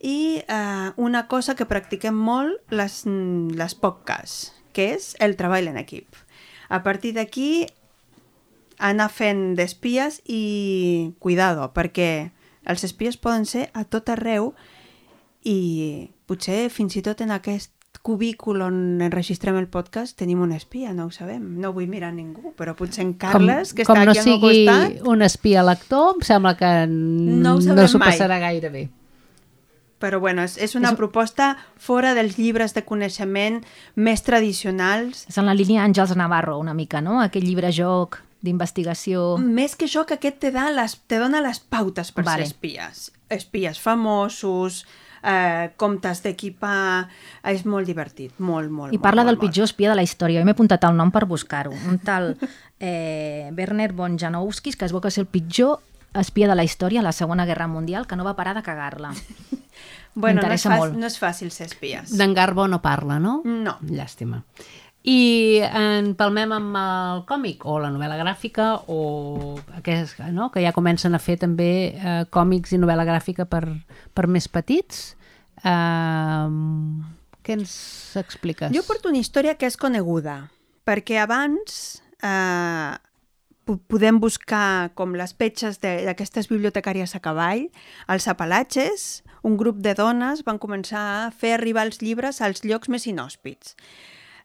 I eh, una cosa que practiquem molt les, les podcasts, que és el treball en equip. A partir d'aquí, anar fent d'espies i cuidado, perquè els espies poden ser a tot arreu i potser fins i tot en aquest cubícul on enregistrem el podcast tenim un espia, no ho sabem. No vull mirar ningú, però potser en Carles, que com està no aquí al meu sigui costat... un espia lector, em sembla que No no s'ho mai. passarà gaire bé. Però bueno, és, és una proposta fora dels llibres de coneixement més tradicionals. És en la línia Àngels Navarro, una mica, no? Aquell llibre joc d'investigació... Més que que aquest te, da les, te dona les pautes per Vale. ser espies. Espies famosos, eh, com t'has d'equipar... És molt divertit, molt, molt, I parla molt, del molt. pitjor espia de la història. Jo m'he apuntat el nom per buscar-ho. Un tal eh, Werner von Janowskis, que es veu que és el pitjor espia de la història a la Segona Guerra Mundial, que no va parar de cagar-la. Bueno, no és, fàcil, molt. no és fàcil ser espies. D'en Garbo no parla, no? No. Llàstima. I en palmem amb el còmic o la novel·la gràfica o aquest, no? que ja comencen a fer també eh, còmics i novel·la gràfica per, per més petits. Eh, què ens expliques? Jo porto una història que és coneguda, perquè abans eh, po- podem buscar com les petges de- d'aquestes bibliotecàries a cavall, als Apalatges, un grup de dones van començar a fer arribar els llibres als llocs més inhòspits.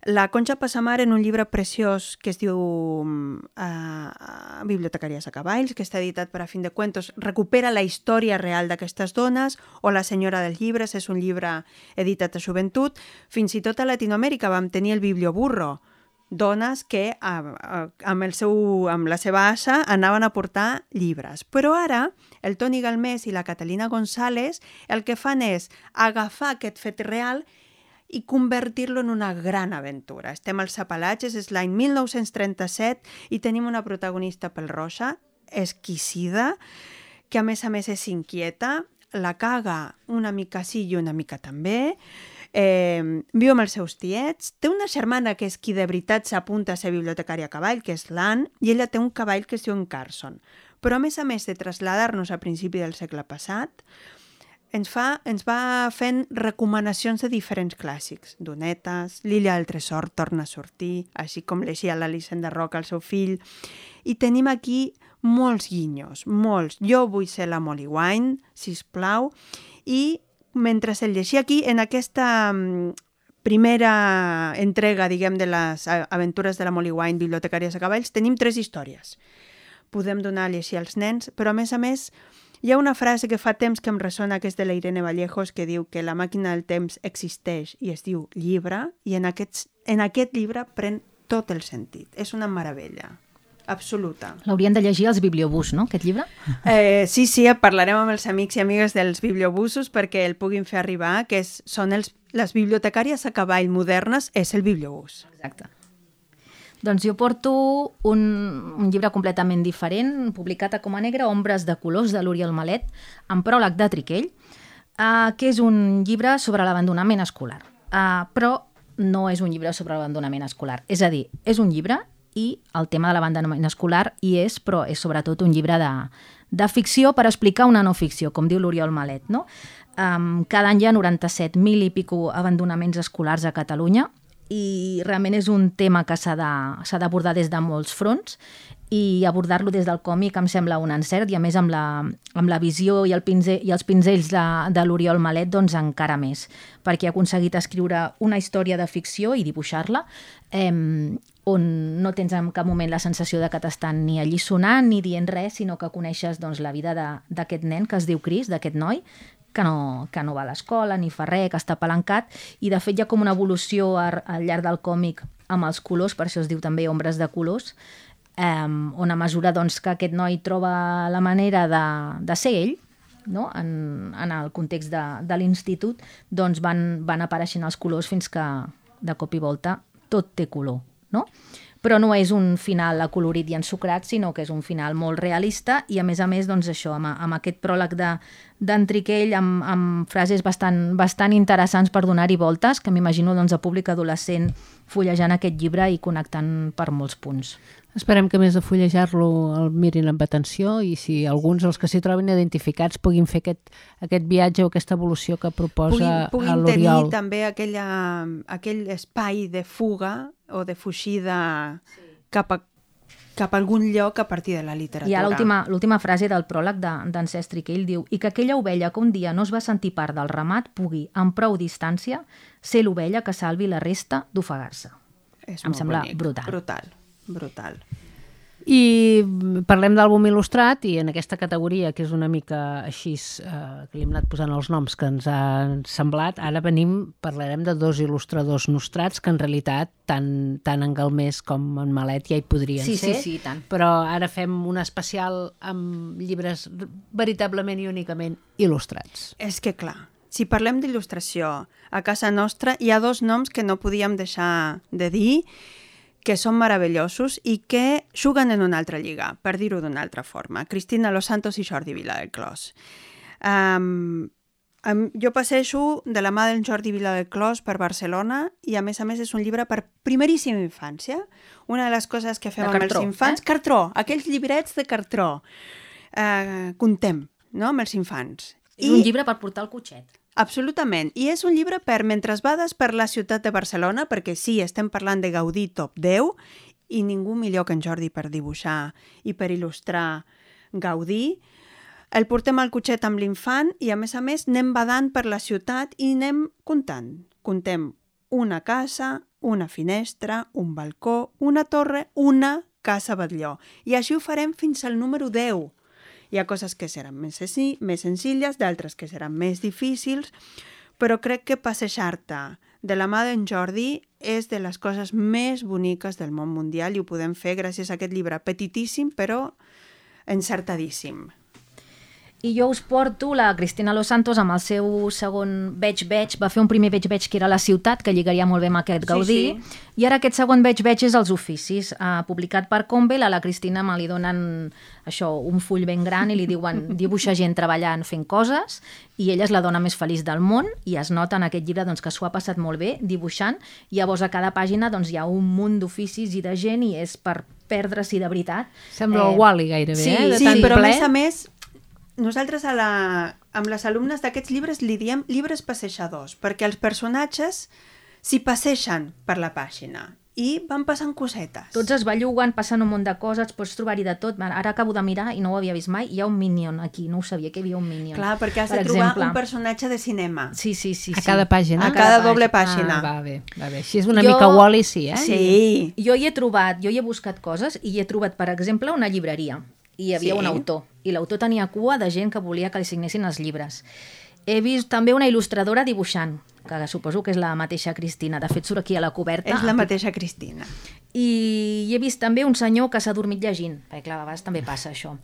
La Concha Passamar, en un llibre preciós que es diu uh, Bibliotecàries a cavalls, que està editat per a fin de cuentos, recupera la història real d'aquestes dones, o La senyora dels llibres, és un llibre editat a joventut. Fins i tot a Latinoamèrica vam tenir el Biblioburro, dones que amb, el seu, amb la seva asa anaven a portar llibres. Però ara el Toni Galmés i la Catalina González el que fan és agafar aquest fet real i convertir-lo en una gran aventura. Estem als Apalatges, és l'any 1937 i tenim una protagonista pel roja, exquisida, que a més a més és inquieta, la caga una mica sí i una mica també, eh, viu amb els seus tiets, té una germana que és qui de veritat s'apunta a ser bibliotecària a cavall, que és l'Ann, i ella té un cavall que es diu en Carson. Però a més a més de traslladar-nos a principi del segle passat, ens, fa, ens va fent recomanacions de diferents clàssics. Donetes, L'illa del tresor torna a sortir, així com leixia l'Alicent de Roca al seu fill. I tenim aquí molts guinyos, molts. Jo vull ser la Molly Wine, sisplau. I mentre el llegia aquí, en aquesta mm, primera entrega, diguem, de les aventures de la Molly Wine, bibliotecàries a cavalls, tenim tres històries. Podem donar a llegir als nens, però a més a més hi ha una frase que fa temps que em ressona, que és de la Irene Vallejos, que diu que la màquina del temps existeix i es diu llibre, i en, aquests, en aquest llibre pren tot el sentit. És una meravella, absoluta. L'haurien de llegir els bibliobús, no, aquest llibre? Eh, sí, sí, parlarem amb els amics i amigues dels bibliobusos perquè el puguin fer arribar, que és, són els, les bibliotecàries a cavall modernes, és el bibliobús. Exacte. Doncs jo porto un, un llibre completament diferent, publicat a Coma Negra, Ombres de colors, de l'Oriol Malet, amb pròleg de Triquell, uh, que és un llibre sobre l'abandonament escolar. Uh, però no és un llibre sobre l'abandonament escolar. És a dir, és un llibre i el tema de l'abandonament escolar hi és, però és sobretot un llibre de, de ficció per explicar una no ficció, com diu l'Oriol Malet. No? Um, cada any hi ha 97.000 i pico abandonaments escolars a Catalunya i realment és un tema que s'ha de- d'abordar des de molts fronts i abordar-lo des del còmic em sembla un encert i a més amb la, amb la visió i, el pinzell, i els pinzells de, de l'Oriol Malet doncs encara més, perquè ha aconseguit escriure una història de ficció i dibuixar-la eh, on no tens en cap moment la sensació de que t'estan ni allisonant ni dient res, sinó que coneixes doncs, la vida de- d'aquest nen que es diu Cris, d'aquest noi, que no, que no va a l'escola ni fa res, que està palancat, i de fet hi ha com una evolució ar- al llarg del còmic amb els colors, per això es diu també ombres de colors, um, on a mesura doncs, que aquest noi troba la manera de, de ser ell, no? en, en el context de, de l'institut, doncs van, van apareixent els colors fins que de cop i volta tot té color. No? Però no és un final acolorit i ensucrat, sinó que és un final molt realista i a més a més doncs això, amb, amb aquest pròleg de d'Entriquell amb, amb frases bastant, bastant interessants per donar-hi voltes, que m'imagino doncs, a públic adolescent fullejant aquest llibre i connectant per molts punts. Esperem que més de fullejar-lo el mirin amb atenció i si alguns dels que s'hi trobin identificats puguin fer aquest, aquest viatge o aquesta evolució que proposa puguin, puguin l'Oriol. tenir també aquella, aquell espai de fuga o de fugida sí. cap, a, cap a algun lloc a partir de la literatura. I ha l'última frase del pròleg d'Ancestri, de, que ell diu i que aquella ovella que un dia no es va sentir part del ramat pugui, amb prou distància, ser l'ovella que salvi la resta d'ofegar-se. Em sembla bonic, brutal. Brutal brutal. I parlem d'àlbum il·lustrat i en aquesta categoria, que és una mica així, eh, que li hem anat posant els noms que ens han semblat, ara venim, parlarem de dos il·lustradors nostrats que en realitat tant, tant en Galmés com en Malet ja hi podrien sí, ser. Sí, sí, tant. Però ara fem un especial amb llibres veritablement i únicament il·lustrats. És que clar, si parlem d'il·lustració a casa nostra, hi ha dos noms que no podíem deixar de dir que són meravellosos i que juguen en una altra lliga, per dir-ho d'una altra forma. Cristina Los Santos i Jordi Viladeclos. Um, um, jo passejo de la mà del Jordi Viladeclos per Barcelona i a més a més és un llibre per primeríssima infància. Una de les coses que fem de amb cartró, els infants... Eh? Cartró, aquells llibrets de cartró. Uh, contem, no?, amb els infants. És I... un llibre per portar el cotxet. Absolutament. I és un llibre per mentre vades per la ciutat de Barcelona, perquè sí, estem parlant de Gaudí top 10, i ningú millor que en Jordi per dibuixar i per il·lustrar Gaudí. El portem al cotxet amb l'infant i, a més a més, anem badant per la ciutat i anem comptant. Contem una casa, una finestra, un balcó, una torre, una casa batlló. I així ho farem fins al número 10 hi ha coses que seran més, més senzilles, d'altres que seran més difícils, però crec que passejar-te de la mà d'en Jordi és de les coses més boniques del món mundial i ho podem fer gràcies a aquest llibre petitíssim però encertadíssim. I jo us porto la Cristina Los Santos amb el seu segon Veig Veig. Va fer un primer Veig Veig que era la ciutat, que lligaria molt bé amb aquest Gaudí. Sí, sí. I ara aquest segon Veig Veig és els oficis. Uh, publicat per Convel, a la Cristina me li donen això, un full ben gran i li diuen [LAUGHS] dibuixa gent treballant fent coses i ella és la dona més feliç del món i es nota en aquest llibre doncs, que s'ho ha passat molt bé dibuixant. I llavors a cada pàgina doncs, hi ha un munt d'oficis i de gent i és per perdre-s'hi de veritat. Sembla eh, el Wally gairebé, sí, eh? De sí, tant però ple. a més a més nosaltres a la, amb les alumnes d'aquests llibres li diem llibres passejadors, perquè els personatges s'hi passegen per la pàgina i van passant cosetes. Tots es belluguen, passen un munt de coses, pots trobar-hi de tot. Ara acabo de mirar i no ho havia vist mai. Hi ha un Minion aquí, no ho sabia que hi havia un Minion. Clar, perquè has per de exemple. trobar un personatge de cinema. Sí, sí, sí. A cada pàgina? A cada doble pàgina. Ah, va bé, va bé. Així és una Jo- mica Wally, sí, eh? Sí. Jo hi he trobat, jo hi he buscat coses i hi he trobat, per exemple, una llibreria. I hi havia Sí. un autor. I l'autor tenia cua de gent que volia que li signessin els llibres. He vist també una il·lustradora dibuixant, que suposo que és la mateixa Cristina. De fet, surt aquí a la coberta. És la mateixa Cristina. I he vist també un senyor que s'ha dormit llegint, perquè clar, a vegades també passa això.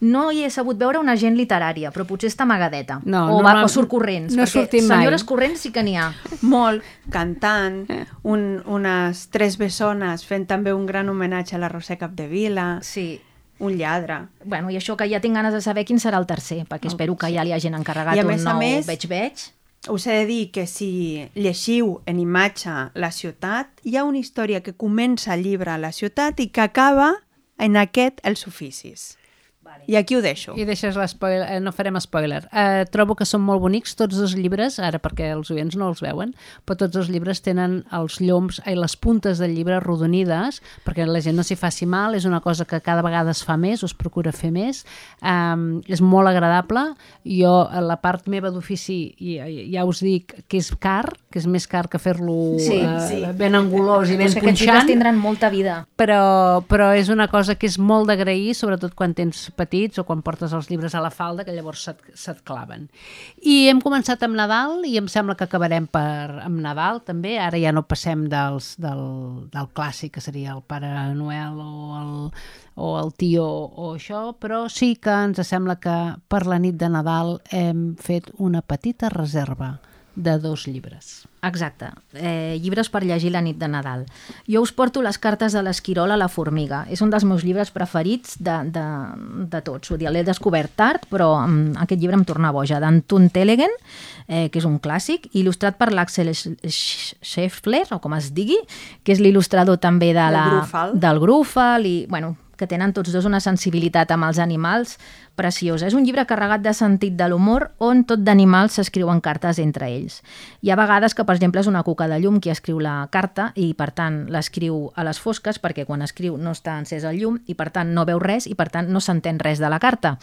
No hi he sabut veure una gent literària, però potser està amagadeta. No, o, no, va, no, o surt corrents. no sortim mai. Senyores corrents sí que n'hi ha. Molt cantant, un, unes tres bessones fent també un gran homenatge a la Roser Capdevila, Sí. Un lladre. Bueno, i això que ja tinc ganes de saber quin serà el tercer, perquè espero que ja li hagin encarregat I un nou veig-veig. Us he de dir que si llegiu en imatge la ciutat, hi ha una història que comença al llibre a la ciutat i que acaba en aquest els oficis. Vale. I aquí ho deixo. I deixes l'espoiler, eh, no farem spoiler. Eh, trobo que són molt bonics tots els llibres, ara perquè els oients no els veuen, però tots els llibres tenen els lloms i les puntes del llibre arrodonides, perquè la gent no s'hi faci mal, és una cosa que cada vegada es fa més, o es procura fer més, um, és molt agradable. Jo, a la part meva d'ofici, ja, ja us dic que és car, que és més car que fer-lo Sí, eh, sí. ben angulós i ben que aquests llibres punxant tindran molta vida. però, però és una cosa que és molt d'agrair, sobretot quan tens petits o quan portes els llibres a la falda, que llavors se't, se't claven. I hem començat amb Nadal i em sembla que acabarem per, amb Nadal també. Ara ja no passem dels, del, del clàssic, que seria el Pare Noel o el, o el tio o això, però sí que ens sembla que per la nit de Nadal hem fet una petita reserva de dos llibres. Exacte, eh, llibres per llegir la nit de Nadal. Jo us porto les cartes de l'Esquirol a la formiga. És un dels meus llibres preferits de, de, de tots. Vull dir, l'he descobert tard, però um, aquest llibre em torna boja. D'Anton Telegen, eh, que és un clàssic, il·lustrat per l'Axel Scheffler, o com es digui, que és l'il·lustrador també de Del la, Grúfal. del Grúfal i, bueno, que tenen tots dos una sensibilitat amb els animals preciosa. És un llibre carregat de sentit de l'humor on tot d'animals s'escriuen cartes entre ells. Hi ha vegades que, per exemple, és una cuca de llum qui escriu la carta i, per tant, l'escriu a les fosques perquè quan escriu no està encès el llum i, per tant, no veu res i, per tant, no s'entén res de la carta.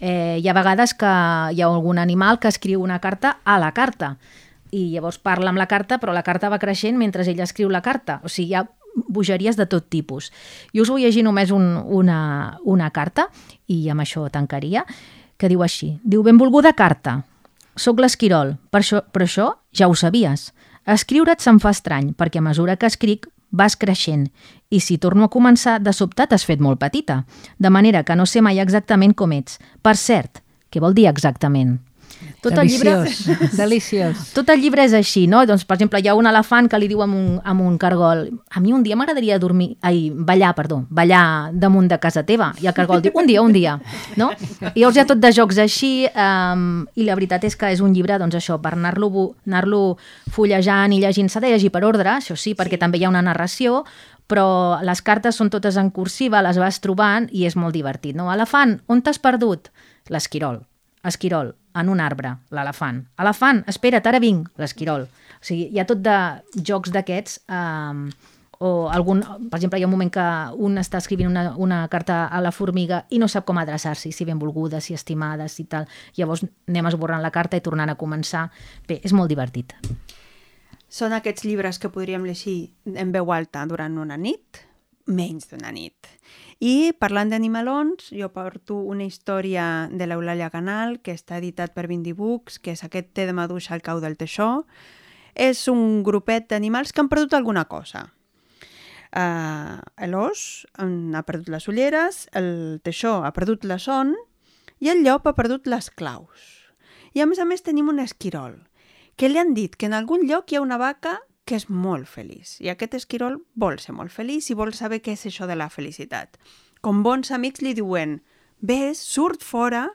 Eh, hi ha vegades que hi ha algun animal que escriu una carta a la carta i llavors parla amb la carta, però la carta va creixent mentre ell escriu la carta. O sigui, hi ha bogeries de tot tipus. Jo us vull llegir només un, una, una carta, i amb això tancaria, que diu així. Diu, benvolguda carta. Soc l'Esquirol, per això, però això ja ho sabies. Escriure't se'm fa estrany, perquè a mesura que escric vas creixent i si torno a començar, de sobte t'has fet molt petita, de manera que no sé mai exactament com ets. Per cert, què vol dir exactament? Tot el llibre... [LAUGHS] deliciós. Tot el llibre és així, no? Doncs, per exemple, hi ha un elefant que li diu amb un, amb un cargol a mi un dia m'agradaria dormir, ai, ballar, perdó, ballar damunt de casa teva. I el cargol diu, un dia, un dia, no? I llavors hi ha tot de jocs així um, i la veritat és que és un llibre, doncs això, per anar-lo anar fullejant i llegint, s'ha de llegir per ordre, això sí, perquè sí. també hi ha una narració, però les cartes són totes en cursiva, les vas trobant i és molt divertit, no? Elefant, on t'has perdut? L'esquirol. Esquirol, en un arbre, l'elefant. Elefant, espera't, ara vinc, l'esquirol. O sigui, hi ha tot de jocs d'aquests, um, o algun, per exemple, hi ha un moment que un està escrivint una, una carta a la formiga i no sap com adreçar-s'hi, si benvolguda, si estimada, si tal. Llavors anem esborrant la carta i tornant a començar. Bé, és molt divertit. Són aquests llibres que podríem llegir en veu alta durant una nit, menys d'una nit. I parlant d'animalons, jo porto una història de l'Eulàlia Canal, que està editat per Vindy Books, que és aquest té de maduixa al cau del teixó. És un grupet d'animals que han perdut alguna cosa. Uh, L'os ha perdut les ulleres, el teixó ha perdut la son i el llop ha perdut les claus. I a més a més tenim un esquirol, que li han dit que en algun lloc hi ha una vaca que és molt feliç. I aquest esquirol vol ser molt feliç i vol saber què és això de la felicitat. Com bons amics li diuen, ves, surt fora,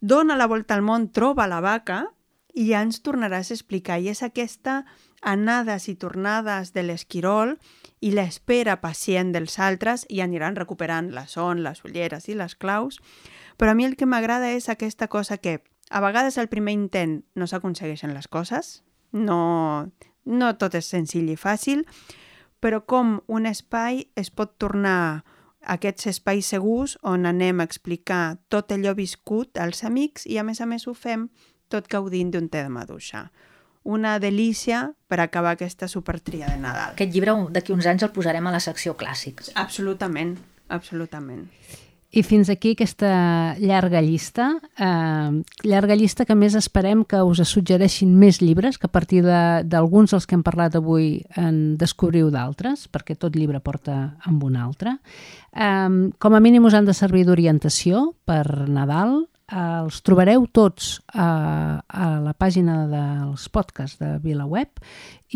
dona la volta al món, troba la vaca i ja ens tornaràs a explicar. I és aquesta anades i tornades de l'esquirol i l'espera pacient dels altres i aniran recuperant la son, les ulleres i les claus. Però a mi el que m'agrada és aquesta cosa que a vegades al primer intent no s'aconsegueixen les coses, no, no tot és senzill i fàcil, però com un espai es pot tornar aquests espais segurs on anem a explicar tot allò viscut als amics i a més a més ho fem tot gaudint d'un té de maduixa. Una delícia per acabar aquesta supertria de Nadal. Aquest llibre d'aquí uns anys el posarem a la secció clàssics. Absolutament, absolutament. I fins aquí aquesta llarga llista, eh, llarga llista que més esperem que us suggereixin més llibres, que a partir d'alguns dels que hem parlat avui en descobriu d'altres, perquè tot llibre porta amb un altre. Eh, com a mínim us han de servir d'orientació per Nadal, els trobareu tots a, a la pàgina dels podcasts de VilaWeb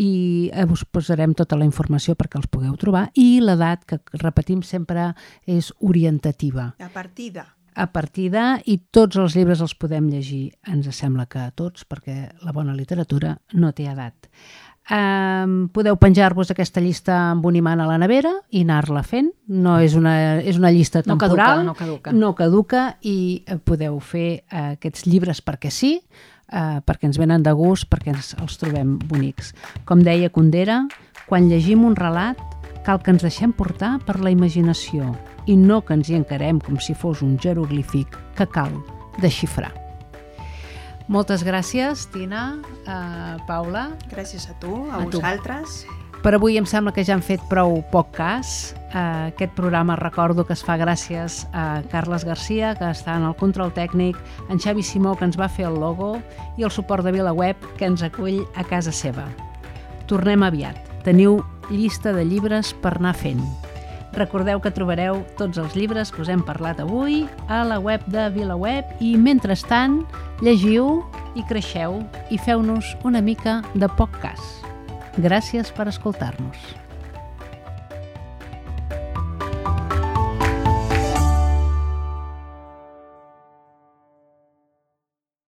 i eh, us posarem tota la informació perquè els pugueu trobar i l'edat, que repetim sempre, és orientativa. A partir de... A partir de, i tots els llibres els podem llegir, ens sembla que a tots, perquè la bona literatura no té edat. Um, podeu penjar-vos aquesta llista amb un imant a la nevera i anar-la fent. No és una, és una llista No temporal. caduca, no caduca. No caduca i eh, podeu fer uh, aquests llibres perquè sí, uh, perquè ens venen de gust, perquè ens, els trobem bonics. Com deia Condera, quan llegim un relat cal que ens deixem portar per la imaginació i no que ens hi encarem com si fos un jeroglífic que cal desxifrar. Moltes gràcies, Tina, uh, Paula. Gràcies a tu, a, A tu. vosaltres. Per avui em sembla que ja han fet prou poc cas. Uh, aquest programa recordo que es fa gràcies a Carles Garcia, que està en el control tècnic, en Xavi Simó, que ens va fer el logo, i el suport de VilaWeb, que ens acull a casa seva. Tornem aviat. Teniu llista de llibres per anar fent. Recordeu que trobareu tots els llibres que us hem parlat avui a la web de VilaWeb i, mentrestant, llegiu i creixeu i feu-nos una mica de poc cas. Gràcies per escoltar-nos.